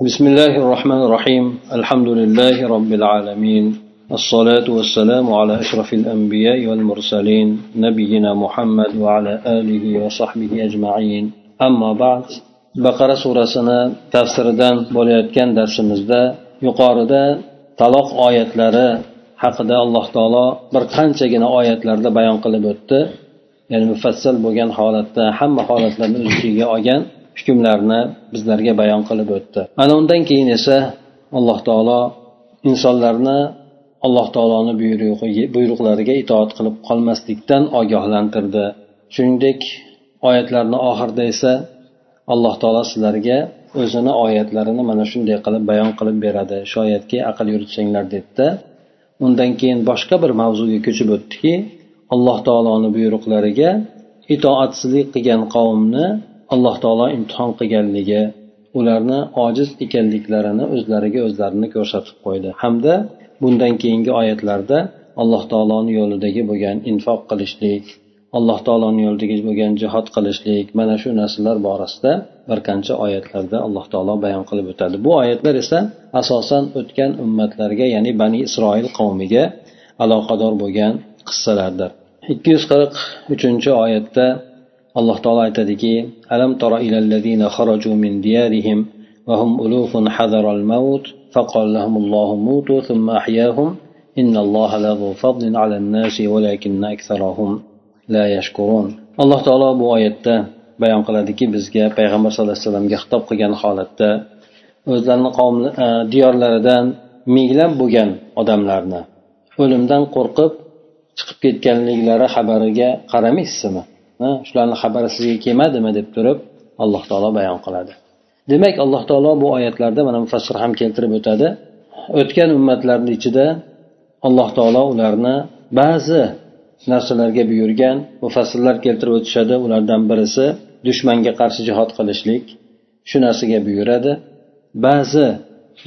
بسم الله الرحمن الرحيم الحمد لله رب العالمين الصلاة والسلام على أشرف الأنبياء والمرسلين نبينا محمد وعلى آله وصحبه أجمعين أما بعد بقرة سورة سنة تفسير دان بولياتكان درس مزدا yuqorida taloq oyatlari haqida alloh taolo bir qanchagina oyatlarda bayon qilib o'tdi ya'ni mufassal bo'lgan holatda hamma holatlarni o'z ichiga olgan hukmlarni bizlarga bayon qilib o'tdi. Ana undan keyin esa alloh taolo insonlarni alloh taoloni buyruqlariga itoat qilib qolmaslikdan ogohlantirdi. Shuningdek oyatlarni oxirida esa alloh taolo sizlarga o'zini oyatlarini mana shunday qilib bayon qilib beradi. Shoyatki aql yuritsanglar dedida undan keyin boshqa bir mavzuga ko'chib o'tdiki alloh taoloni buyruqlariga itoatsizlik qilgan qavmni alloh taolo imtihon qilganligi ularni ojiz ekanliklarini o'zlariga o'zlarini ko'rsatib qo'ydi. Hamda bundan keyingi oyatlarda alloh taoloni yo'lidagi bo'lgan infoq qilishlik alloh taoloni yo'lidagi bo'lgan jihod qilishlik mana shu narsalar borasida bir qancha oyatlarda alloh taolo bayon qilib o'tadi. Bu oyatlar esa asosan o'tgan ummatlarga ya'ni bani isroil qavmiga aloqador bo'lgan qissalardir. Ikki yuz qirq uchinchi oyatda alloh taolo aytadiki alam tara ilallazina xaraju min diyarihim va hum ulufun hadaral maut lahum lahumullohu mutu thumma ahyahum. Innalloha lazu fadlin alan nasi walakinna aksarahum la yashkurun. Alloh taolo bu oyatda bayon qiladiki bizga payg'ambar sallallohu alayhi vasallamga xitob qilgan holatda o'zlarini qavm e, diyorlaridan minglab bo'lgan odamlarni o'limdan qo'rqib chiqib ketganliklari xabariga qaramaysizmi shularni xabari sizga kelmadimi deb turib alloh taolo bayon qiladi. Demak alloh taolo bu oyatlarda mana mufassir ham keltirib o'tadi. O'tgan ummatlarni ichida alloh taolo ularni ba'zi narsalarga buyurgan mufassirlar keltirib o'tishadi. Ulardan birisi dushmanga qarshi jihod qilishlik. Shu narsaga buyuradi. Ba'zi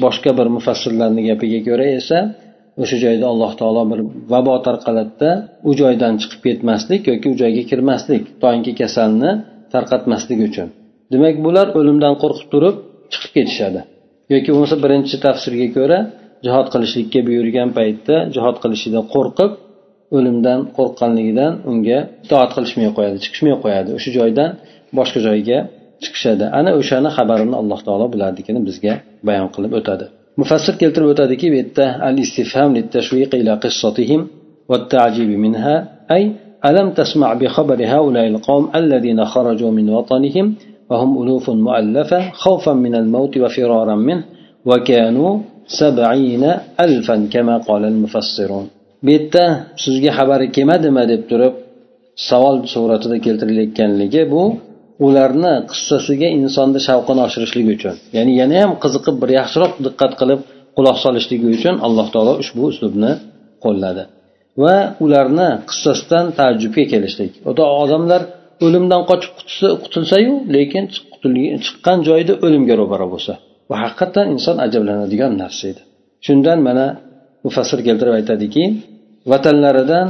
boshqa bir mufassirlarni gapiga ko'ra esa o'sha joyda alloh taolo bir vabo tarqaladida u joydan chiqib ketmaslik yoki u joyga kirmaslik toinki kasalni tarqatmaslik uchun. Demak bular o'limdan qo'rqib turib chiqib ketishadi. Yoki bo'lmasa birinchi tafsirga ko'ra jihod qilishlikka buyurgan paytda jihod qilishidan qo'rqib o'limdan qo'rqqanligidan unga itoat qilishmay qo'yadi chiqishmay qo'yadi. O'sha joydan boshqa joyga chiqishadi. Ana o'shani xabarini alloh taolo bularnikini bizga bayon qilib o'tadi. mufassir keltirib o'tadiki bu yerda al istifham ila qissatihim والتعجيب منها أي ألم تسمع بخبر هؤلاء القوم الذين خرجوا من وطنهم وهم ألوف مؤلفة خوفا من الموت وفرارا منه وكانوا سبعين ألفا كما قال المفسرون bu yerda sizga xabari kelmadimi deb turib savol suratida keltirilayotganligi bu ularni qissasiga insonni shavqini oshirishlik uchun ya'ni yana ham qiziqib bir yaxshiroq diqqat qilib quloq solishligi uchun alloh taolo ushbu uslubni qo'lladi. Va ularni qissasidan taajjubga kelishlik. Odamlar o'limdan qochib qutulsayu lekin chiqqan joyida o'limga ro'baro bo'lsa. Bu haqiqatdan inson ajablanadigan narsa edi. Shundan mana mufassir keltirib aytadiki vatanlaridan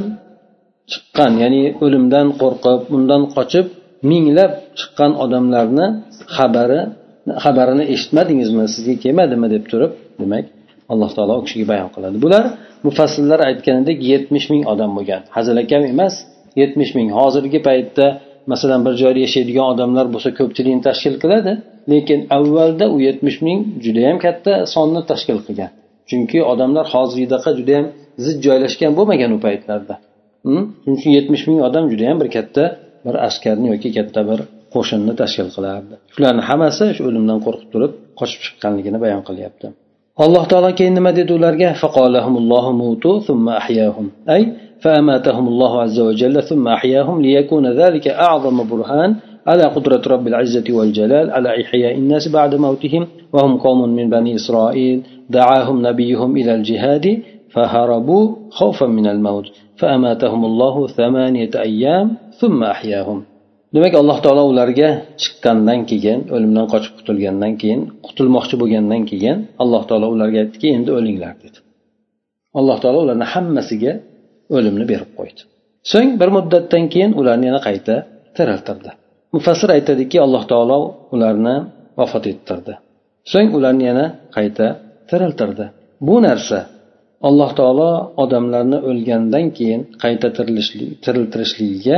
chiqqan ya'ni o'limdan qo'rqib undan qochib minglab chiqqan odamlarni xabari xabarini eshitmadingizmi sizga kelmadimi deb turib demak alloh taolo u kishiga bayon qiladi. Bular mufassillar aytganidek yetmish ming odam bo'lgan. Hazilakam emas yetmish ming. Hozirgi paytda masalan bir joyda yashaydigan odamlar bo'lsa ko'pchilikni tashkil qiladi lekin avvalda u yetmish ming judayam katta sonni tashkil qilgan. Chunki odamlar hozirgidaqa judayam zid joylashgan bo'lmagan u paytlarda. Hm? Shuning uchun yetmish ming odam judayam bir katta bir askarni yoki katta bir qo'shinni tashkil qilardi shularni hammasi shu o'limdan qo'rqib turib qochib chiqqanligini bayon qilyapti alloh taolo keyin nima dedi ularga ay فأماتهم الله عز وجل ثم أحياهم ليكون ذلك أعظم برهان على قدرة رب العزة والجلال على إحياء الناس بعد موتهم وهم قوم من بني إسرائيل دعاهم نبيهم إلى الجهاد فهربوا خوفا من الموت demak alloh taolo ularga chiqqandan keyin o'limdan qochib qutulgandan keyin qutulmoqchi bo'lgandan keyin alloh taolo ularga aytdiki endi o'linglar dedi. Alloh taolo ularni hammasiga o'limni berib qo'ydi. So'ng bir muddatdan keyin ularni yana qayta tiriltirdi mufassir aytadiki alloh taolo ularni vafot ettirdi. So'ng ularni yana qayta tiriltirdi bu narsa alloh taolo odamlarni o'lgandan keyin qayta tiriltirishligiga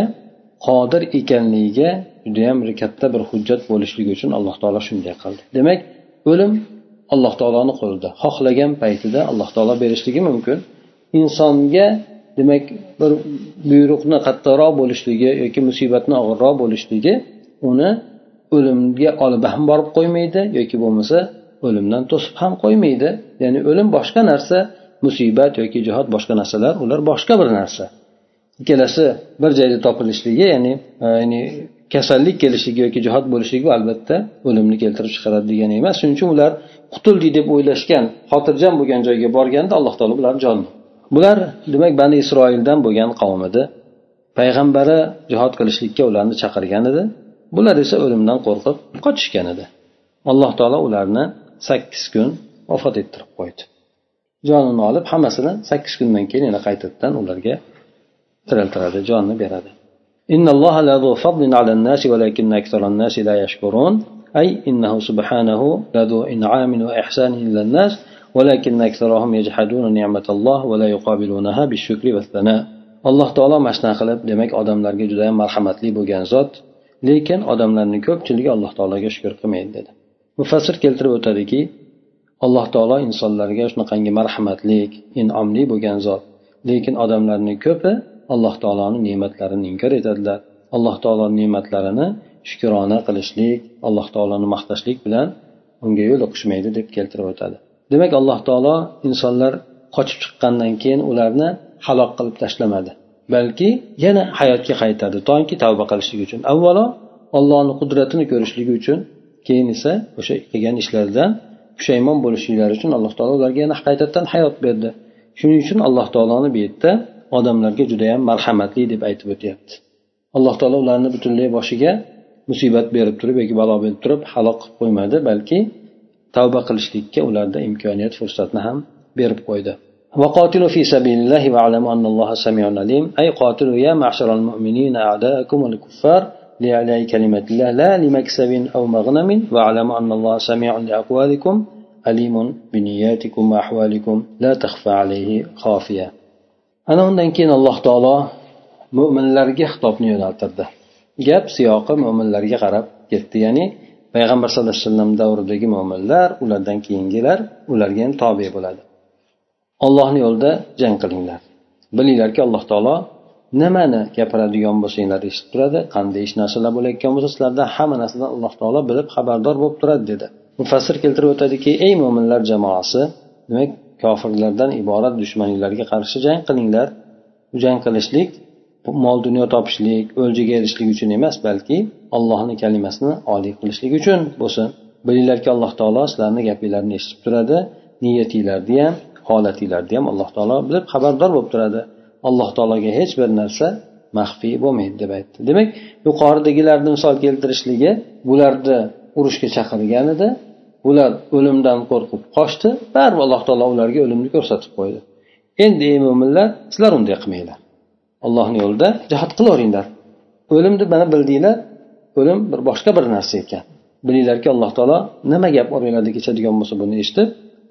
qodir ekanligiga judayam bir katta bir hujjat bo'lishligi uchun alloh taolo shunday qildi. Demak o'lim alloh taoloni qo'lida. Xohlagan paytida alloh taolo berishligi mumkin. Insonga demak bir buyruqni qattiqroq bo'lishligi yoki musibatni og'irroq bo'lishligi uni o'limga olib ham borib qo'ymaydi yoki bo'lmasa o'limdan to'sib ham qo'ymaydi. Ya'ni o'lim boshqa narsa musibat yoki jihod boshqa narsalar ular boshqa bir narsa. Ikkalasi bir joyda topilishligi ya'ni e, ya'ni kasallik kelishligi yoki jihod bo'lishligi albatta o'limni keltirib chiqaradi degani emas. Shuning uchun ular qutuldik deb o'ylashgan xotirjam bo'lgan joyga borganda alloh taolo ularni jonini bular demak bani isroildan bo'lgan qavm edi. Payg'ambari jihod qilishlikka ularni chaqirgan edi. Bular esa o'limdan qo'rqib qochishgan edi. Alloh taolo ularni sakkiz kun vafot ettirib qo'ydi. jonini olib hammasini sakkiz kundan keyin yana qaytadan ularga tiriltiradi jonni beradi إن الله لذو فضل على الناس ولكن أكثر الناس لا يشكرون أي إنه سبحانه لذو إنعام وإحسان إلى الناس ولكن أكثرهم يجحدون نعمة الله ولا يقابلونها بالشكر والثناء alloh taolo mashina qilib demak odamlarga judayam marhamatli bo'lgan zot lekin odamlarni ko'pchiligi alloh taologa shukur qilmaydi dedi mufassir keltirib o'tadiki alloh taolo insonlarga shunaqangi marhamatlik inomli bo'lgan zot. Lekin odamlarni ko'pi alloh taoloni ne'matlarini inkor etadilar. Alloh taoloni ne'matlarini shukrona qilishlik alloh taoloni maqtashlik bilan unga yo'liqishmaydi deb keltirib o'tadi. Demak alloh taolo insonlar qochib chiqqandan keyin ularni halok qilib tashlamadi. Balki yana hayotga qaytardi toki tavba qilishlik uchun. Avvalo ollohni qudratini ko'rishligi uchun keyin esa o'sha qilgan ishlaridan pushaymon bo'lishliklari uchun alloh taolo ularga yana qaytadan hayot berdi shuning uchun alloh taoloni bu yerda odamlarga judayam marhamatli deb aytib o'tyapti alloh taolo ularni butunlay boshiga musibat berib turib yoki balo berib turib halok qilib qo'ymadi balki tavba qilishlikka ularda imkoniyat fursatni ham berib qo'ydi وقاتلوا في سبيل الله واعلموا أن الله سميع عليم أي قاتلوا يا معشر المؤمنين أعداءكم الكفار لإعلاء كلمة الله لا لمكسب أو مغنم واعلموا أن الله سميع لأقوالكم عليم بنياتكم وأحوالكم لا تخفى عليه خافية ana undan keyin alloh taolo mo'minlarga xitobni yo'naltirdi gap siyoqi mo'minlarga qarab ketdi ya'ni payg'ambar sallallohu alayhi vasallam davridagi mo'minlar ulardan keyingilar ularga ham tobe bo'ladi ollohni yo'lida jang qilinglar bilinglarki alloh taolo nimani gapiradigan bo'lsanglar eshitib turadi qanday ish narsalar bo'layotgan bo'lsa sizlardan hamma narsadan alloh taolo bilib xabardor bo'lib turadi dedi. Mufassir keltirib o'tadiki ey mo'minlar jamoasi demak kofirlardan iborat dushmaninglarga qarshi jang qilinglar. Bu jang qilishlik mol dunyo topishlik o'ljaga erishishlik uchun emas balki allohni kalimasini oliy qilishlik uchun bo'lsin. Bilinglarki alloh taolo sizlarni gapinglarni eshitib turadi niyatinglarni ham holatinglarni ham alloh taolo bilib xabardor bo'lib turadi. Alloh taologa hech bir narsa maxfiy bo'lmaydi deb aytdi. Demak yuqoridagilarni misol keltirishligi bularni urushga chaqirgan edi ular o'limdan qo'rqib qochdi. Baribir alloh taolo ularga o'limni ko'rsatib qo'ydi. Endi ey mo'minlar sizlar unday qilmanglar. Allohni yo'lida jihod qilaveringlar. O'limni mana bildinglar o'lim bir boshqa bir narsa ekan. Bilinglarki alloh taolo nima gap oranglarda kechadigan bo'lsa buni eshitib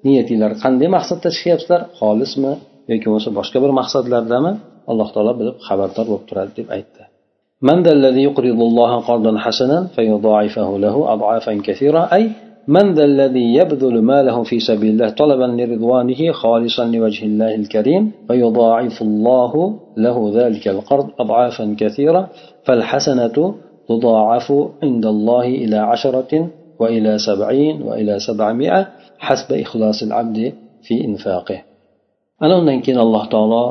niyatinglar qanday maqsadda chiqyapsizlar xolismi yoki bo'lmasa boshqa bir maqsadlardami? Alloh taolo bilib xabardor bo'lib turadi deb aytdi. من ذا الذي يقرض الله قرضا حسنا فيضاعفه له أضعافا كثيرة أي من ذا الذي يبذل ماله في سبيل الله طلبا لرضوانه خالصا لوجه الله الكريم فيضاعف الله له ذلك القرض أضعافا كثيرة فالحسنة تضاعف عند الله إلى عشرة وإلى سبعين وإلى سبعمائة حسب إخلاص العبد في إنفاقه ana undan keyin alloh taolo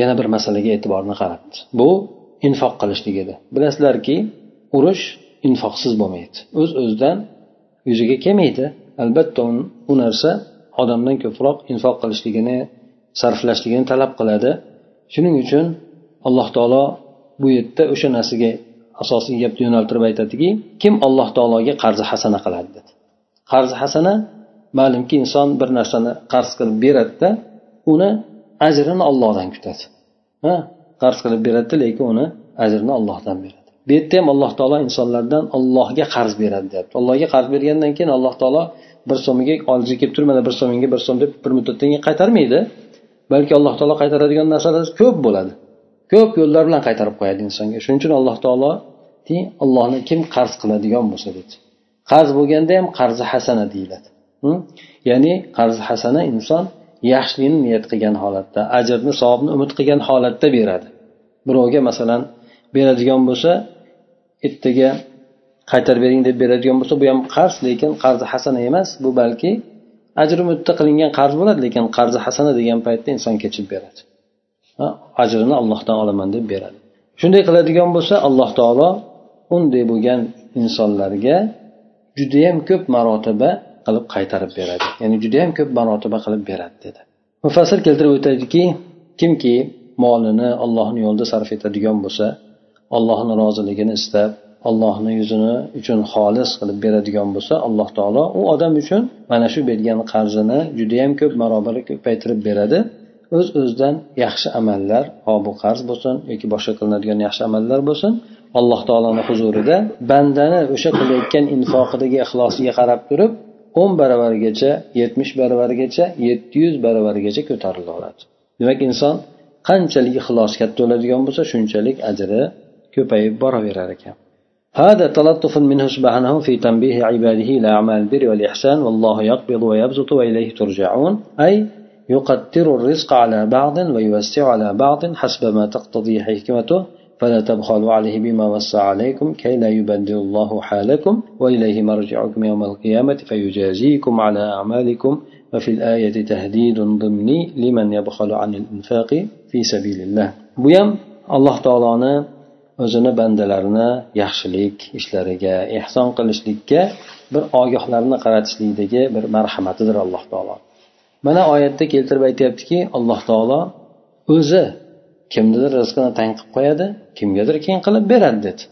yana bir masalaga e'tiborni qaratdi. Bu infoq qilishlik edi. Bilasizlarki urush infoqsiz bo'lmaydi. O'z o'zidan yuzaga kelmaydi. Albatta u narsa odamdan ko'proq infoq qilishligini sarflashligini talab qiladi. Shuning uchun alloh taolo bu yerda o'sha narsaga asosiy gapni yo'naltirib aytadiki kim alloh taologa qarzi hasana qiladi dedi. Qarzi hasana ma'lumki inson bir narsani qarz qilib beradida uni ajrini ollohdan kutadi. Ha? Qarz qilib beradida lekin uni ajrini ollohdan beradi. Bu yerda ham alloh taolo insonlardan allohga qarz beradi deyapti. Allohga qarz bergandan keyin alloh taolo bir so'miga oldiga kelib turib mana bir so'mingga bir so'm deb bir muddatdan keyin qaytarmaydi. Balki alloh taolo qaytaradigan narsalar ko'p bo'ladi. Ko'p yo'llar bilan qaytarib qo'yadi insonga. Shuning uchun alloh taolo allohni kim qarz qiladigan bo'lsa dedi. Qarz bo'lganda ham qarzi hasana deyiladi. Ya'ni qarzi hasana inson yaxshilikni niyat qilgan holatda ajrni savobni umid qilgan holatda beradi. Birovga masalan beradigan bo'lsa ertaga qaytarib bering deb beradigan bo'lsa bu ham qarz lekin qarzi hasana emas bu balki ajr umidda qilingan qarz bo'ladi lekin qarzi hasana degan paytda inson kechib beradi. Ajrini allohdan olaman deb beradi. Shunday qiladigan bo'lsa alloh taolo unday bo'lgan insonlarga judayam ko'p marotaba qilib qaytarib beradi. Ya'ni judayam ko'p marotaba qilib beradi dedi. Mufassir keltirib o'tadiki kimki molini ollohni yo'lida sarf etadigan bo'lsa allohni roziligini istab allohni yuzini uchun xolis qilib beradigan bo'lsa alloh taolo u odam uchun mana shu bergan qarzini judayam ko'p marobali ko'paytirib beradi. O'z öz o'zidan yaxshi amallar ho bu qarz bo'lsin yoki boshqa qilinadigan yaxshi amallar bo'lsin alloh taoloni huzurida bandani o'sha qilayotgan infoqidagi ixlosiga qarab turib o'n baravargacha yetmish baravargacha yetti yuz baravargacha ko'tarilaveradi demak inson qanchalik ixlosi katta bo'ladigan bo'lsa shunchalik ajri ko'payib boraverar ekan هذا تلطف منه سبحانه في تنبيه عباده إلى أعمال البر والإحسان والله يقبض ويبسط وإليه ترجعون أي يقتر الرزق على بعض ويوسع على بعض حسب ما تقتضي حكمته فلا تبخلوا عليه بما وسع عليكم كي لا يبدل الله حالكم وإليه مرجعكم يوم القيامة فيجازيكم على أعمالكم وفي الآية تهديد ضمني لمن يبخل عن الإنفاق في سبيل الله بيم الله تعالى o'zini bandalarini yaxshilik ishlariga ehson qilishlikka bir ogohlarni qaratishlikdagi bir marhamatidir alloh taolo mana oyatda keltirib aytyaptiki alloh taolo o'zi kimnidir rizqini tang qilib qo'yadi kimgadir keng qilib beradi dedi.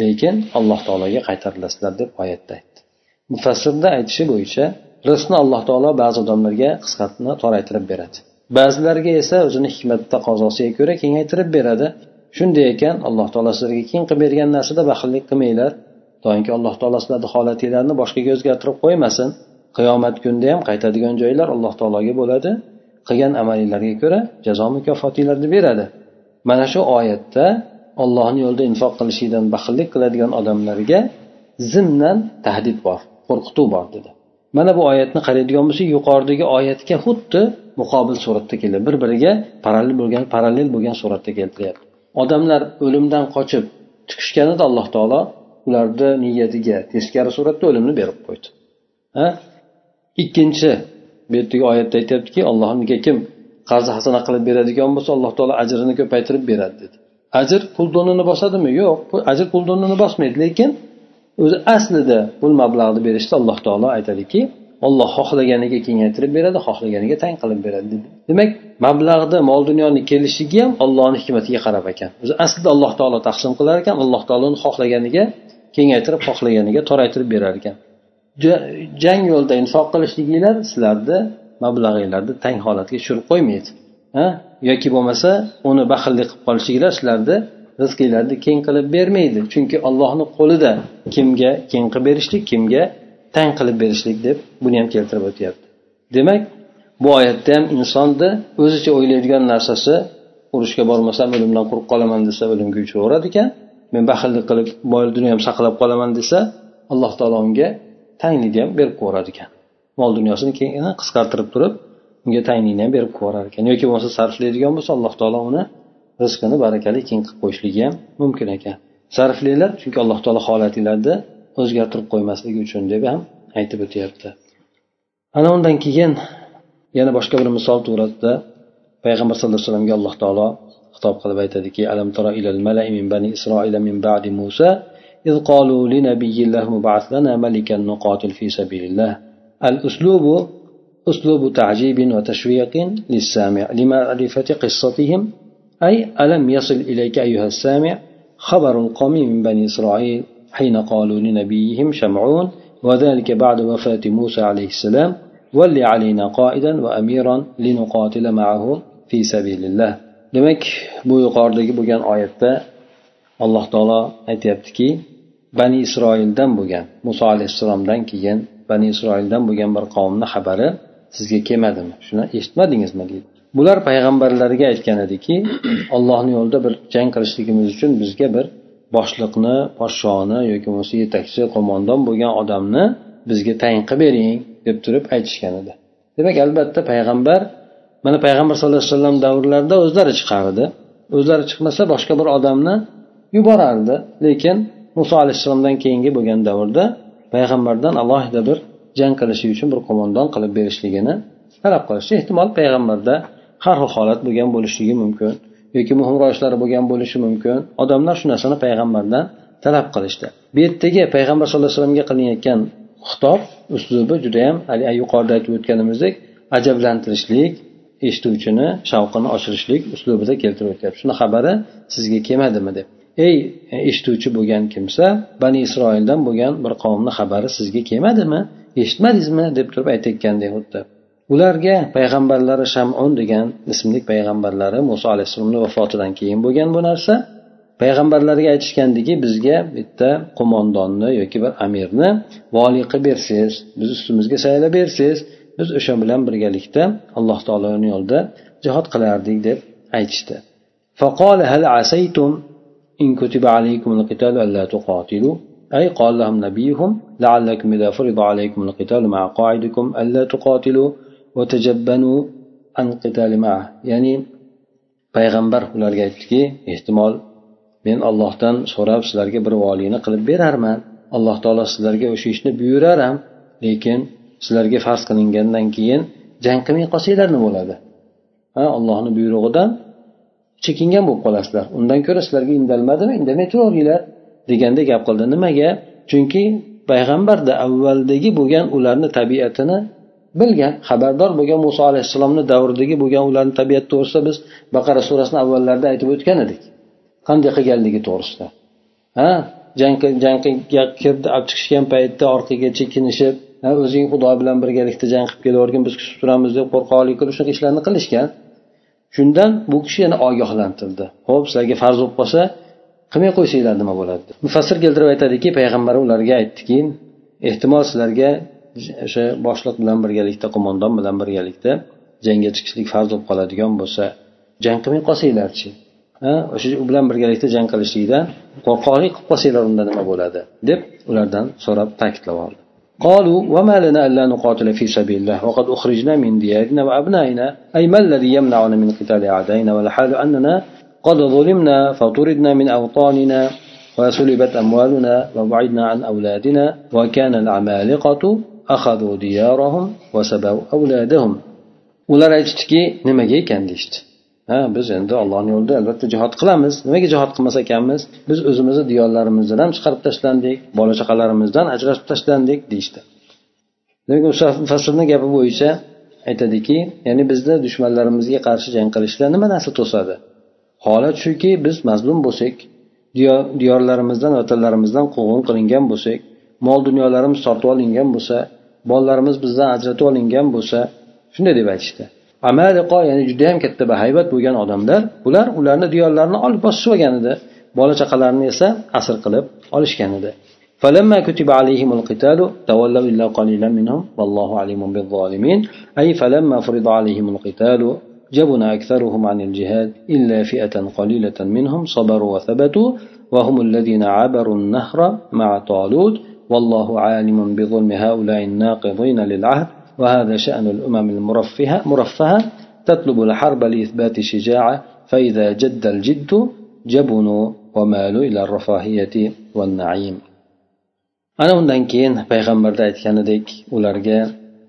Lekin alloh taologa qaytarilasizlar deb oyatda aytdi. Mufassirda aytishi bo'yicha rizqni alloh taolo ba'zi odamlarga qisqatni toraytirib beradi. Ba'zilarga esa o'zini hikmat taqozosiga ko'ra kengaytirib beradi. Shunday ekan alloh taolo sizlarga keng qilib bergan narsada baxillik qilmanglar. Doimki alloh taolo sizlarni holatinglarni boshqaga o'zgartirib qo'ymasin. Qiyomat kunida ham qaytadigan joylar alloh taologa bo'ladi. Qilgan amalinglarga ko'ra jazo mukofotinglarni beradi. Mana shu oyatda ollohni yo'lida infoq qilishlikdan baxillik qiladigan odamlarga zimdan tahdid bor qo'rqituv bor dedi. Mana bu oyatni qaraydigan bo'lsak yuqoridagi oyatga xuddi muqobil suratda keladi bir biriga parallel bo'lgan parallel bo'lgan suratda keltiryapti. Odamlar o'limdan qochib chiqishganida alloh taolo ularni niyatiga teskari suratda o'limni berib qo'ydi. Ha? Ikkinchi bu yerdagi oyatda aytyaptiki allohga kim qarzi hasana qilib beradigan bo'lsa alloh taolo ajrini ko'paytirib beradi dedi. Ajr pul donini bosadimi yo'q ajr pul donini bosmaydi lekin o'zi aslida pul mablag'ni berishda alloh taolo aytadiki olloh xohlaganiga kengaytirib beradi xohlaganiga tang qilib beradi dedi. Demak mablag'ni mol dunyoni kelishigi ham ollohni hikmatiga qarab ekan. O'zi aslida alloh taolo taqsim qilar ekan alloh taolo uni xohlaganiga kengaytirib xohlaganiga toraytirib berar ekan. Jang yo'lida infoq qilishliginglar sizlarni mablag'inglarni tang holatga tushirib qo'ymaydi ha? Yoki bo'lmasa uni baxillik qilib qolishliginglar sizlarni rizqinglarni keng qilib bermaydi. Chunki ollohni qo'lida kimga keng qilib berishlik kimga tang qilib berishlik deb buni ham keltirib o'tyapti. Demak bu oyatda ham insonni o'zicha o'ylaydigan narsasi urushga bormasam o'limdan quruq qolaman desa o'limga uchraverar ekan men baxillik qilib boy dunyo ham saqlab qolaman desa alloh taolo unga tanglikni ham berib qo'yar ekan. Mol dunyosini keyin qisqartirib turib unga tanglikni ham berib qo'yar ekan. Yoki bo'lmasa sarflaydigan bo'lsa alloh taolo uni rizqini barakali keng qilib qo'yishligi ham mumkin ekan. Sarflanglar chunki alloh taolo holatinglarni o'zgartirib qo'ymasligi uchun deb ham aytib o'tyapti. Ana undan keyin yana boshqa bir misol to'g'risida payg'ambar sallallohu alayhi vasallamga alloh taolo xitob qilib aytadiki alam tara ilal malai min bani isroila min ba'di musa? إذ قالوا لنبي الله مبعث لنا ملكا نقاتل في سبيل الله. الأسلوب أسلوب تعجيب وتشويق للسامع لمعرفة قصتهم أي ألم يصل إليك أيها السامع خبر القوم من بني إسرائيل حين قالوا لنبيهم شمعون وذلك بعد وفاة موسى عليه السلام ولي علينا قائدا وأميرا لنقاتل معه في سبيل الله. Demak bu yuqoridagi bo'lgan oyatda alloh taolo aytyaptiki bani isroildan bo'lgan muso alayhissalomdan keyin bani isroildan bo'lgan bir qavmni xabari sizga kelmadimi? Shuni eshitmadingizmi? deydi. Bular payg'ambarlarga aytgan ediki ollohni yo'lida bir jang qilishligimiz uchun bizga bir boshliqni podshoni yoki bo'lmasa yetakchi qo'mondon bo'lgan odamni bizga tayin qilib bering deb turib aytishgan edi. Demak albatta payg'ambar mana payg'ambar sallallohu alayhi vasallam davrlarida o'zlari chiqardi. O'zlari chiqmasa boshqa bir odamni yuborardi. Lekin muso alayhissalomdan keyingi bo'lgan davrda payg'ambardan alohida bir jang qilishi uchun bir qo'mondon qilib berishligini talab qilishdi. Ehtimol payg'ambarda har xil holat bo'lgan bo'lishligi mumkin yoki muhimroq ishlari bo'lgan bo'lishi mumkin. Odamlar shu narsani payg'ambardan talab qilishdi. Bu yerdagi payg'ambar sallallohu alayhi vasallamga qilinayotgan xitob uslubi judayam yuqorida aytib o'tganimizdek ajablantirishlik eshituvchini shavqini oshirishlik uslubida keltirib o'tyapti. Shuni xabari sizga kelmadimi deb. ey eshituvchi bo'lgan kimsa bani isroildan bo'lgan bir qavmni xabari sizga kelmadimi eshitmadingizmi deb turib aytayotgandek xuddi ularga payg'ambarlari shamun degan ismli payg'ambarlari muso alayhissalomni vafotidan keyin bo'lgan bu narsa payg'ambarlarga aytishgandiki bizga bitta qo'mondonni yoki bir amirni voliy qilib bersangiz biz ustimizga saylab bersangiz biz o'sha bilan birgalikda alloh taoloni yo'lida jihod qilardik deb aytishdi فقال هل عسيتم إن كتب عليكم القتال ألا تقاتلوا أي قال لهم نبيهم لعلكم إذا فرض عليكم القتال مع قاعدكم ألا تقاتلوا وتجبنوا عن قتال معه يعني payg'ambar ularga aytdiki ehtimol men ollohdan so'rab sizlarga bir voliyni qilib berarman alloh taolo sizlarga o'sha ishni buyurar ham lekin sizlarga farz qilingandan keyin jang qilmay qolsanglar nima bo'ladi ha allohni buyrug'idan chekingan bo'lib qolasizlar. Undan ko'ra sizlarga indalmadimi? Indamay turaveringlar deganda gap qildi. Nimaga? Chunki payg'ambarda avvaldagi bo'lgan ularni tabiatini bilgan xabardor bo'lgan muso alayhissalomni davridagi bo'lgan ularni tabiati to'g'risida biz baqara surasini avvallarida aytib o'tgan edik. Qanday qilganligi to'g'risida. Ha? Jang jangga kirdi olib chiqishgan paytda orqaga chekinishib o'zing xudo bilan birgalikda jang qilib kelavergin biz kutib turamiz deb qo'rqoqlik qilib shunaqa ishlarni qilishgan. Shundan bu kishi yana ogohlantirdi ho'p sizlarga farz bo'lib qolsa qilmay qo'ysanglar nima bo'ladi mufassir keltirib aytadiki payg'ambar ularga aytdiki ehtimol sizlarga o'sha boshliq bilan birgalikda qo'mondon bilan birgalikda jangga chiqishlik farz bo'lib qoladigan bo'lsa jang qilmay qolsanglarchi o'sha u bilan birgalikda jang qilishlikdan qo'rqoqlik qilib qolsanglar unda nima bo'ladi? deb ulardan so'rab ta'kidlab oldi. قالوا وما لنا ألا نقاتل في سبيل الله وقد أخرجنا من ديارنا وأبنائنا. أي ما الذي يمنعنا من قتال أعدائنا؟ والحال أننا قد ظلمنا فطردنا من أوطاننا وسلبت أموالنا وبعدنا عن أولادنا وكان العمالقة أخذوا ديارهم وسبوا أولادهم. Ular aytishdiki nimaga ekan deyishdi ha biz endi ollohni yo'lida albatta jihod qilamiz. Nimaga jihod qilmas ekanmiz? Biz o'zimizni diyorlarimizdan ham chiqarib tashlandik bola chaqalarimizdan ajratib tashlandik deyishdi. Demak mufassirni gapi bo'yicha aytadiki ya'ni bizni dushmanlarimizga qarshi jang qilishda nima narsa to'sadi? Holat shuki biz mazlum bo'lsak diyorlarimizdan vatanlarimizdan quvg'in qilingan bo'lsak mol dunyolarimiz tortib olingan bo'lsa bolalarimiz bizdan ajratib olingan bo'lsa shunday deb aytishdi. amaliqo ya'ni judayam katta bahaybat bo'lgan odamlar ular ularni diyorlarini olib bosishib olgan edi bola chaqalarini esa asr qilib olishgan edi فلما كتب عليهم القتال تولوا إلا قليلا منهم والله عليم بالظالمين أي فلما فرض عليهم القتال جبن أكثرهم عن الجهاد إلا فئة قليلة منهم صبروا وثبتوا وهم الذين عبروا النهر مع طالوت والله عالم بظلم هؤلاء الناقضين للعهد وهذا شأن الأمم المرفهة مرفهة تطلب الحرب لإثبات الشجاعة فإذا جد الجد جبنوا ومالوا إلى الرفاهية والنعيم ana undan keyin payg'ambarda aytganidek ularga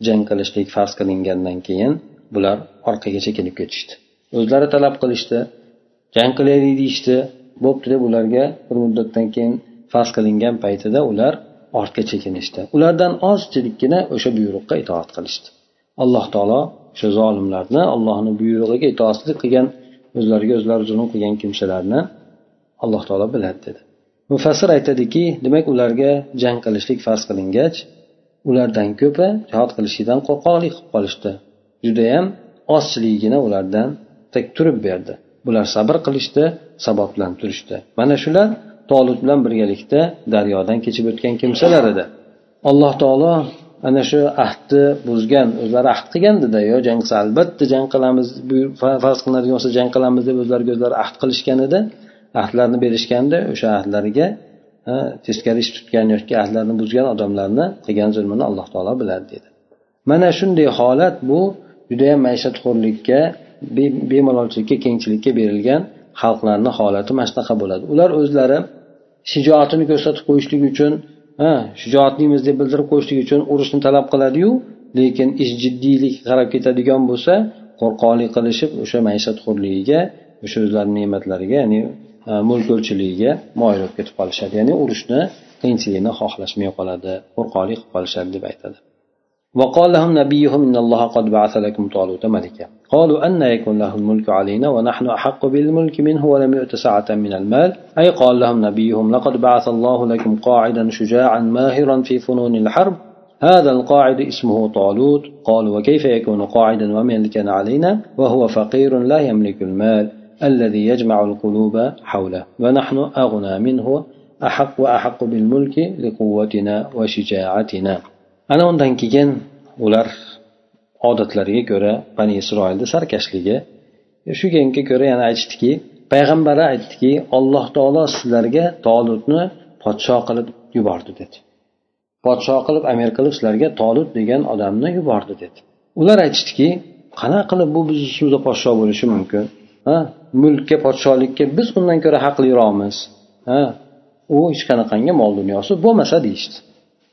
jang qilishlik farz qilingandan keyin bular orqaga chekinib ketishdi o'zlari talab qilishdi jang qilaylik deyishdi bo'pti deb ularga bir muddatdan keyin farz qilingan paytida ular ortga chekinishdi. Ulardan ozchilikgina o'sha buyruqqa itoat qilishdi. Alloh taolo o'sha zolimlarni allohni buyrug'iga itoatsizlik qilgan o'zlariga o'zlari zulm qilgan kimsalarni alloh taolo biladi dedi. Mufassir aytadiki demak ularga jang qilishlik farz qilingach ulardan ko'pi jihod qilishlikdan qo'rqoqlik qilib qolishdi. Judayam ozchiligigina ulardan tik turib berdi. Bular sabr qilishdi sabot bilan turishdi mana shular tolut bilan birgalikda daryodan kechib o'tgan kimsalar edi. Alloh taolo ana shu ahdni buzgan o'zlari ahd qilgandida yo jang qilsa albatta jang qilamiz farz qilinadigan bo'lsa jang qilamiz deb o'zlariga o'zlari ahd qilishgan edi. Ahdlarni berishganda o'sha ahdlariga teskari ish tutgan yoki ahdlarni buzgan odamlarni qilgan zulmini alloh taolo biladi dedi. Mana shunday holat bu judayam maishatxo'rlikka bemalolchilikka kengchilikka berilgan xalqlarni holati mana shunaqa bo'ladi. Ular o'zlari shijoatini ko'rsatib qo'yishlik uchun ha shijoatlimiz deb bildirib qo'yishlik uchun urushni talab qiladiyu lekin ish jiddiylik qarab ketadigan bo'lsa qo'rqoqlik qilishib o'sha maishatxo'rligiga o'sha o'zlarini ne'matlariga ya'ni mulk o'lchiligiga moyil bo'lib ketib qolishadi. Ya'ni urushni qiyinchiligini xohlashmay qoladi qo'rqoqlik qilib qolishadi deb aytadi. وقال لهم نبيهم إن الله قد بعث لكم طالوت ملكا. قالوا أن يكون له الملك علينا ونحن أحق بالملك منه ولم يؤت سعة من المال. أي قال لهم نبيهم لقد بعث الله لكم قاعدا شجاعا ماهرا في فنون الحرب. هذا القاعد اسمه طالوت. قالوا وكيف يكون قاعدا وملكا علينا؟ وهو فقير لا يملك المال الذي يجمع القلوب حوله. ونحن أغنى منه أحق وأحق بالملك لقوتنا وشجاعتنا. Ana undan keyin ular odatlariga ko'ra bani isroilni sarkashligi shu ko'ra yana aytishdiki payg'ambari aytdiki alloh taolo sizlarga tolutni podsho qilib yubordi dedi. Podsho qilib amir qilib sizlarga tolut degan odamni yubordi dedi. Ular aytishdiki qanaqa qilib bu bizni ustimizda podsho bo'lishi mumkin? Ha? Mulkka podsholikka biz undan ko'ra haqliroqmiz. Ha? U hech qanaqangi mol dunyosi bo'lmasa deyishdi.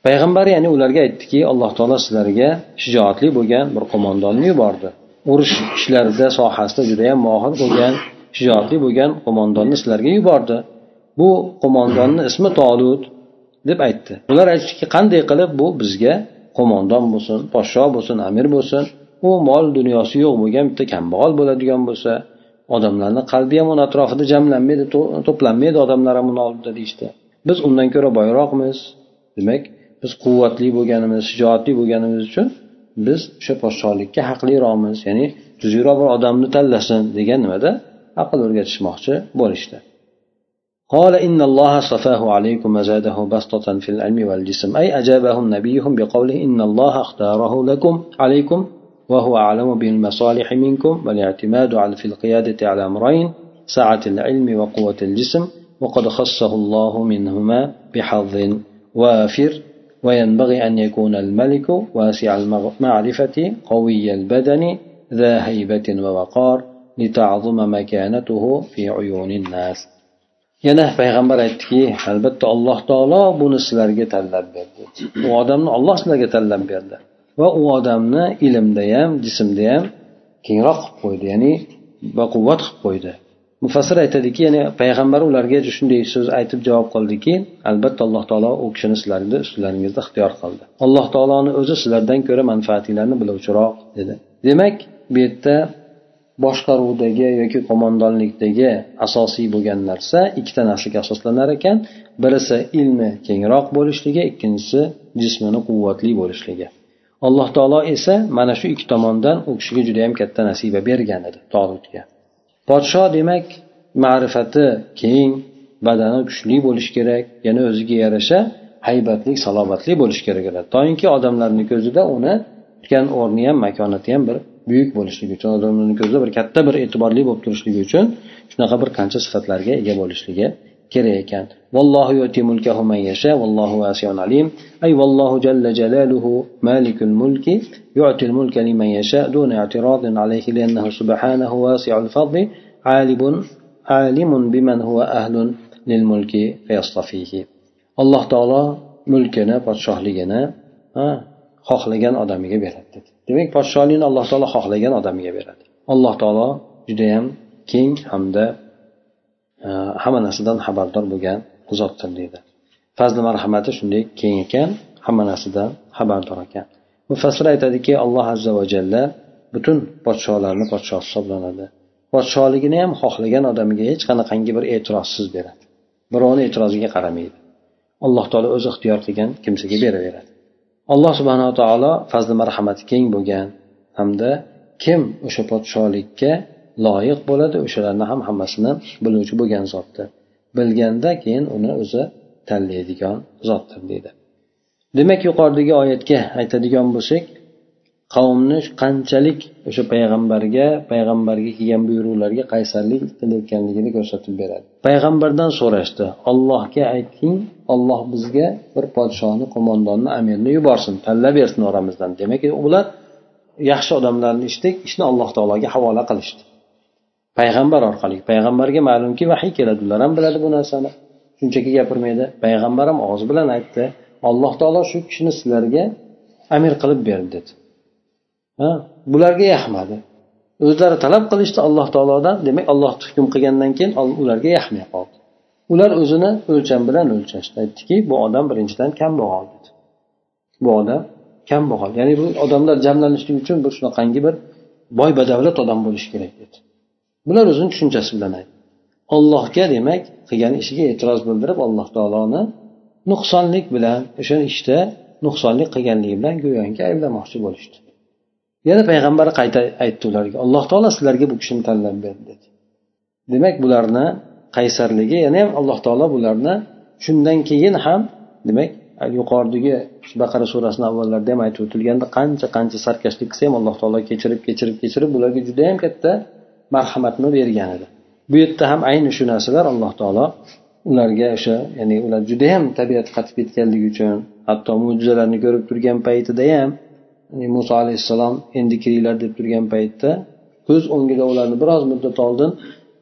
Payg'ambar ya'ni ularga aytdiki alloh taolo sizlarga shijoatli bo'lgan bir qo'mondonni yubordi. Urush ishlarida sohasida judayam mohir bo'lgan shijoatli bo'lgan qo'mondonni sizlarga yubordi. Bu qo'mondonni ismi tolut deb aytdi. Ular aytishdiki qanday qilib bu bizga qo'mondon bo'lsin podsho bo'lsin amir bo'lsin u mol dunyosi yo'q bo'lgan bitta kambag'al bo'ladigan bo'lsa odamlarni qalbi ham uni atrofida jamlanmaydi to'planmaydi odamlar ham uni oldida deyishdi. Biz undan ko'ra boyroqmiz. Demak biz quvvatli bo'lganimiz shijoatli bo'lganimiz uchun biz o'sha podshohlikka haqliroqmiz ya'ni tuzukroq bir odamni tanlasin degan nimada aql o'rgatishmoqchi bo'lishdi قال إن الله صفاه عليكم وزاده بسطة في العلم والجسم أي أجابهم نبيهم بقوله إن الله اختاره لكم عليكم وهو أعلم بالمصالح منكم والاعتماد على في القيادة على أمرين سعة العلم وقوة الجسم وقد خصه الله منهما بحظ وافر وينبغي أن يكون الملك واسع المعرفة قوي البدن ذا هيبة ووقار لتعظم مكانته في عيون الناس yana payg'ambar aytdiki albatta alloh taolo buni sizlarga tanlab berdi u odamni olloh sizlarga tanlab berdi va u odamni ilmda ham jismda ham kengroq qilib qo'ydi ya'ni baquvvat qilib qo'ydi mufassir aytadiki ya'ni payg'ambar ularga shunday so'z aytib javob qildiki albatta alloh taolo u kishini sizlarni ustilaringizda ixtiyor qildi. Alloh taoloni o'zi sizlardan ko'ra manfaatinglarni biluvchiroq dedi. Demak bu yerda boshqaruvdagi yoki qo'mondonlikdagi asosiy bo'lgan narsa ikkita narsaga asoslanar ekan. Birisi ilmi kengroq bo'lishligi ikkinchisi jismini quvvatli bo'lishligi. Alloh taolo esa mana shu ikki tomondan u kishiga judayam katta nasiba bergan edi tolutga podsho demak ma'rifati keng badani kuchli bo'lishi kerak yana o'ziga yarasha haybatli salobatli bo'lishi kerak edi. Toinki odamlarni ko'zida uni tutgan o'rni ham makonati ham bir buyuk bo'lishligi uchun odamlarni ko'zida bir katta bir e'tiborli bo'lib turishligi uchun shunaqa bir qancha sifatlarga ega bo'lishligi kerak ekan vallohu yuti mulkahu man yasha vallohu vasiyun alim ay vallohu jalla jalaluhu malikul mulki yu'ti mulka liman yasha dun i'tiradin alayhi li'annahu subhanahu wasi'ul fadli alimun alimun biman huwa ahlun lil mulki fayastafihi alloh taolo mulkini podshohligini xohlagan odamiga beradi dedi demak podshohlikni alloh taolo xohlagan odamiga beradi alloh taolo judayam keng hamda hamma narsadan xabardor bo'lgan zotdir deydi fazli marhamati shunday keng ekan hamma narsadan xabardor ekan. Mufassir aytadiki alloh azza va jalla butun podsholarni podshosi hisoblanadi. Podshohligini ham xohlagan odamiga hech qanaqangi bir e'tirozsiz beradi. Birovni e'tiroziga qaramaydi. Alloh taolo o'zi ixtiyor qilgan kimsaga beraveradi. Alloh subhanava taolo fazli marhamati keng bo'lgan hamda kim o'sha podshohlikka loyiq bo'ladi. O'shalarni ham hammasini biluvchi bo'lgan zotdir. Bilganda keyin uni o'zi tanlaydigan zotdir deydi. Demak yuqoridagi oyatga aytadigan bo'lsak qavmni qanchalik o'sha payg'ambarga payg'ambarga kelgan buyruqlarga qaysarlik qilayotganligini ko'rsatib beradi. Payg'ambardan so'rashdi. Ollohga ayting olloh bizga bir podshoni qo'mondonni amirni yuborsin tanlab bersin oramizdan. Demak ular yaxshi odamlarni eshitdik ishni alloh taologa havola qilishdi. Payg'ambar orqali payg'ambarga ma'lumki vahiy keladi ular ham biladi bu narsani. Shunchaki gapirmaydi. Payg'ambar ham og'zi bilan aytdi alloh taolo shu kishini sizlarga amir qilib berdi dedi. Ha bularga yaqmadi. O'zlari talab qilishdi alloh taolodan demak alloh hukm qilgandan keyin ularga yaqmay qoldi. Ular o'zini o'lcham bilan o'lchashdi. Aytdiki bu odam birinchidan kambag'al dedi. Bu odam kambag'al ya'ni bu odamlar jamlanishlik uchun bir shunaqangi bir boy badavlat odam bo'lishi kerak dedi. Bular o'zini tushunchasi bilan aytdi ollohga demak qilgan ishiga e'tiroz bildirib alloh taoloni nuqsonlik bilan o'sha ishda nuqsonlik qilganligi bilan go'yoki ayblamoqchi bo'lishdi. Yana payg'ambar qayta aytdi ularga alloh taolo sizlarga bu kishini tanlab berdi dedi. Demak bularni qaysarligi yana ham alloh taolo bularni shundan keyin ham demak yuqoridagi baqara surasini avvallarida ham aytib o'tilganda qancha qancha sarkashlik qilsa ham alloh taolo kechirib kechirib kechirib bularga judayam katta marhamatni bergan edi. Bu yerda ham ayni shu narsalar alloh taolo ularga o'sha ya'ni ular judayam tabiati qatib ketganligi uchun hatto mo'jizalarni ko'rib turgan paytida ham muso alayhissalom endi kiringlar deb turgan paytda ko'z o'ngida ularni biroz muddat oldin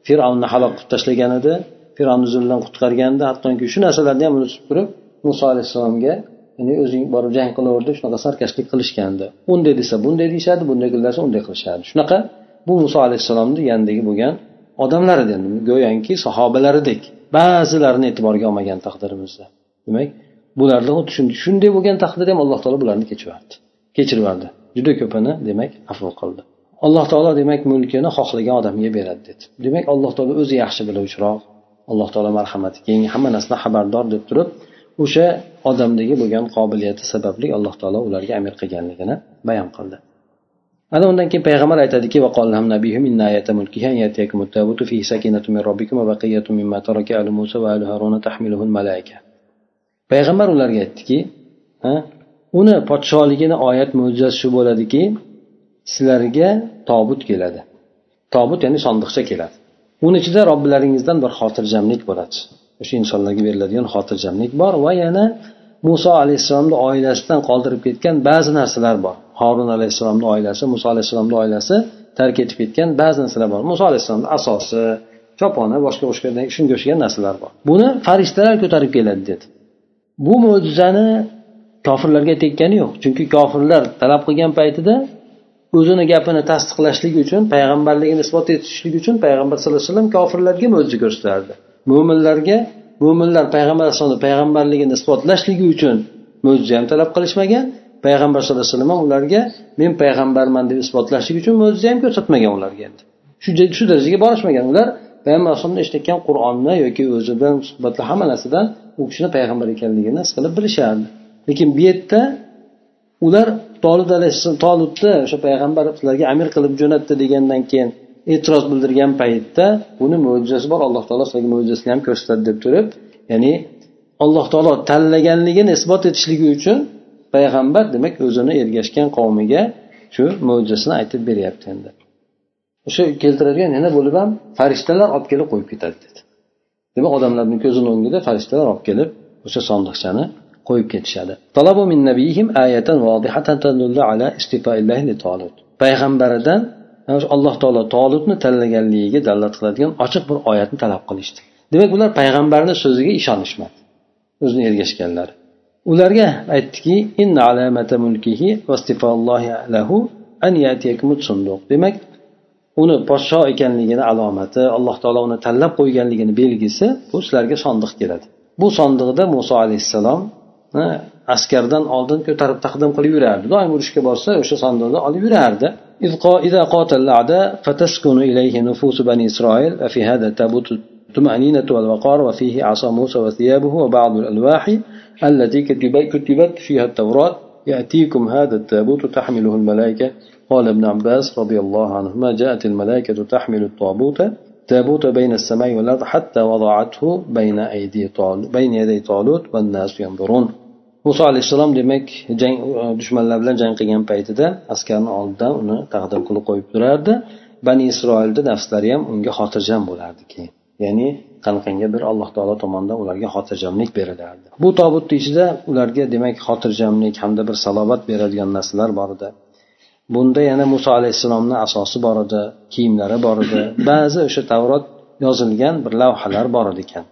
fir'avnni halok qilib tashlagan edi. Fir'avnni zulmdan qutqarganda hattoki shu narsalarni ham unutib turib muso alayhissalomga ya'ni o'zing borib jang qilaver deb shunaqa sarkashlik qilishgandi. Unday desa bunday deyishadi bunday qilsa unday qilishadi. Shunaqa bu muso alayhissalomni yanidagi bo'lgan odamlar edi endi go'yoki sahobalaridek ba'zilarini e'tiborga olmagan taqdirimizda. Demak bularni xuddi shunday bo'lgan taqdirda ham alloh taolo bularni kechirardi kechirib yubordi juda ko'pini demak afv qildi. Alloh taolo demak mulkini xohlagan odamga beradi dedi. Demak alloh taolo o'zi yaxshi biluvchiroq alloh taolo marhamati keng. Hamma narsadan xabardor deb turib o'sha odamdagi bo'lgan qobiliyati sababli alloh taolo ularga amir qilganligini bayon qildi. Ana undan keyin payg'ambar aytadiki payg'ambar ularga aytdiki uni podsholigini oyat mo'jizasi shu bo'ladiki sizlarga tobut keladi. Tobut ya'ni sondiqcha keladi. Uni ichida robbilaringizdan bir xotirjamlik bo'ladi. O'sha insonlarga beriladigan xotirjamlik bor va yana muso alayhissalomni oilasidan qoldirib ketgan ba'zi narsalar bor. Horun alayhissalomni oilasi muso alayhissalomni oilasi tark etib ketgan ba'zi narsalar bor. Muso alayhissalomni asosi choponi boshqa boshqa shunga o'xshagan narsalar bor. Buni farishtalar ko'tarib keladi dedi. Bu mo'jizani kofirlarga tekkani yo'q. Chunki kofirlar talab qilgan paytida o'zini gapini tasdiqlashlik uchun payg'ambarligini isbot etishlik uchun payg'ambar sallallohu alayhi vasallam kofirlarga mo'jiza ko'rsatardi mo'minlarga mo'minlar payg'ambar alayhisalomni payg'ambarligini isbotlashligi uchun mo'jiza ham talab qilishmagan. Payg'ambar sallallohu alayhi vasallam ham ularga men payg'ambarman deb isbotlashlik uchun mo'jiza ham ko'rsatmagan ularga endi. Shu shu darajaga borishmagan. Ular payg'ambar alayhisalomni eshitayotgan qur'onni yoki o'zi bilan suhbatlar hamma narsadan u kishini payg'ambar ekanligini his qilib bilishardi. Lekin bu yerda ular tolib alayhissalom tolutni o'sha payg'ambar sizlarga amir qilib jo'natdi degandan keyin e'tiroz bildirgan paytda buni mo'jizasi bor. Alloh taolo sizlarga mo'jizasini ham ko'rsatadi deb turib ya'ni alloh taolo tanlaganligini isbot etishligi uchun payg'ambar demak o'zini ergashgan qavmiga shu mo'jizasini aytib beryapti endi. O'sha keltiradigan yana bo'lib ham farishtalar olib kelib qo'yib ketadi dedi. Demak odamlarni ko'zini o'ngida farishtalar olib kelib o'sha sondiqchani qo'yib ketishadi. Payg'ambaridan alloh taolo tolibni tanlaganligiga dalolat qiladigan ochiq bir oyatni talab qilishdi. Demak ular payg'ambarni so'ziga ishonishmadi o'zini ergashganlar. Ularga aytdiki demak uni podsho ekanligini alomati alloh taolo uni tanlab qo'yganligini belgisi bu sizlarga sondiq keladi. Bu sondiqda muso alayhissalom askardan oldin ko'tarib taqdim qilib yurardi. Doim urushga borsa o'sha sandiqni olib yurardi. إذا قاتل الأعداء فتسكن إليه نفوس بني إسرائيل ففي هذا تابوت الطمأنينة والوقار وفيه عصا موسى وثيابه وبعض الألواح التي كتبت فيها التوراة يأتيكم هذا التابوت تحمله الملائكة قال ابن عباس رضي الله عنهما جاءت الملائكة تحمل الطابوت تابوت بين السماء والأرض حتى وضعته بين أيدي طالوت بين يدي طالوت والناس ينظرون muso alayhissalom demak jang dushmanlar bilan jang qilgan paytida askarni oldidan uni taqdim qilib qo'yib turardi. Bani isroilni nafslari ham unga xotirjam bo'lardi keyin ya'ni qanaqangi bir alloh taolo tomonidan ularga xotirjamlik berilardi. Bu tobutni ichida ularga demak xotirjamlik hamda bir salobat beradigan narsalar bor edi. Bunda yana muso alayhissalomni asosi bor edi kiyimlari bor edi. Ba'zi o'sha tavrot yozilgan bir lavhalar bor ekan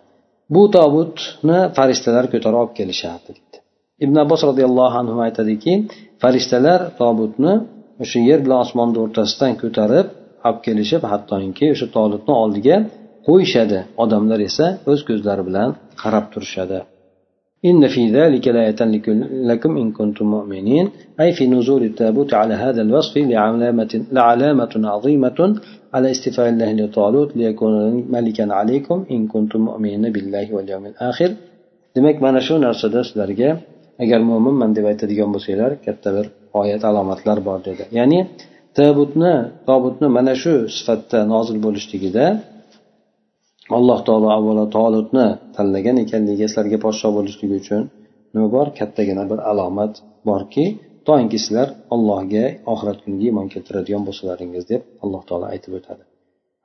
bu tobutni farishtalar ko'tarib olib kelishardi ibn abbos roziyallohu anhu aytadiki farishtalar tobutni o'sha yer bilan osmonni o'rtasidan ko'tarib olib kelishib hattoki o'sha tobutni oldiga qo'yishadi odamlar esa o'z ko'zlari bilan qarab turishadi إن في ذلك لآية لكم إن كنتم مؤمنين أي في نزول التابوت على هذا الوصف لعلامة, لعلامة عظيمة على استفاء الله لطالوت ليكون ملكا عليكم إن كنتم مؤمنين بالله واليوم الآخر demak mana shu narsada sizlarga agar mo'minman deb aytadigan bo'lsanglar katta bir oyat alomatlar bor dedi. Ya'ni tabutni tobutni mana shu sifatda nozil bo'lishligida alloh taolo avvalo tolutni tanlagan ekanligi sizlarga podsho bo'lishligi uchun nima bor? Kattagina bir alomat borki toinki sizlar allohga oxirat kuniga iymon keltiradigan bo'lsalaringiz deb alloh taolo aytib o'tadi.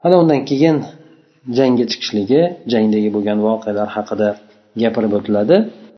Ana undan keyin jangga chiqishligi jangdagi bo'lgan voqealar haqida gapirib o'tiladi.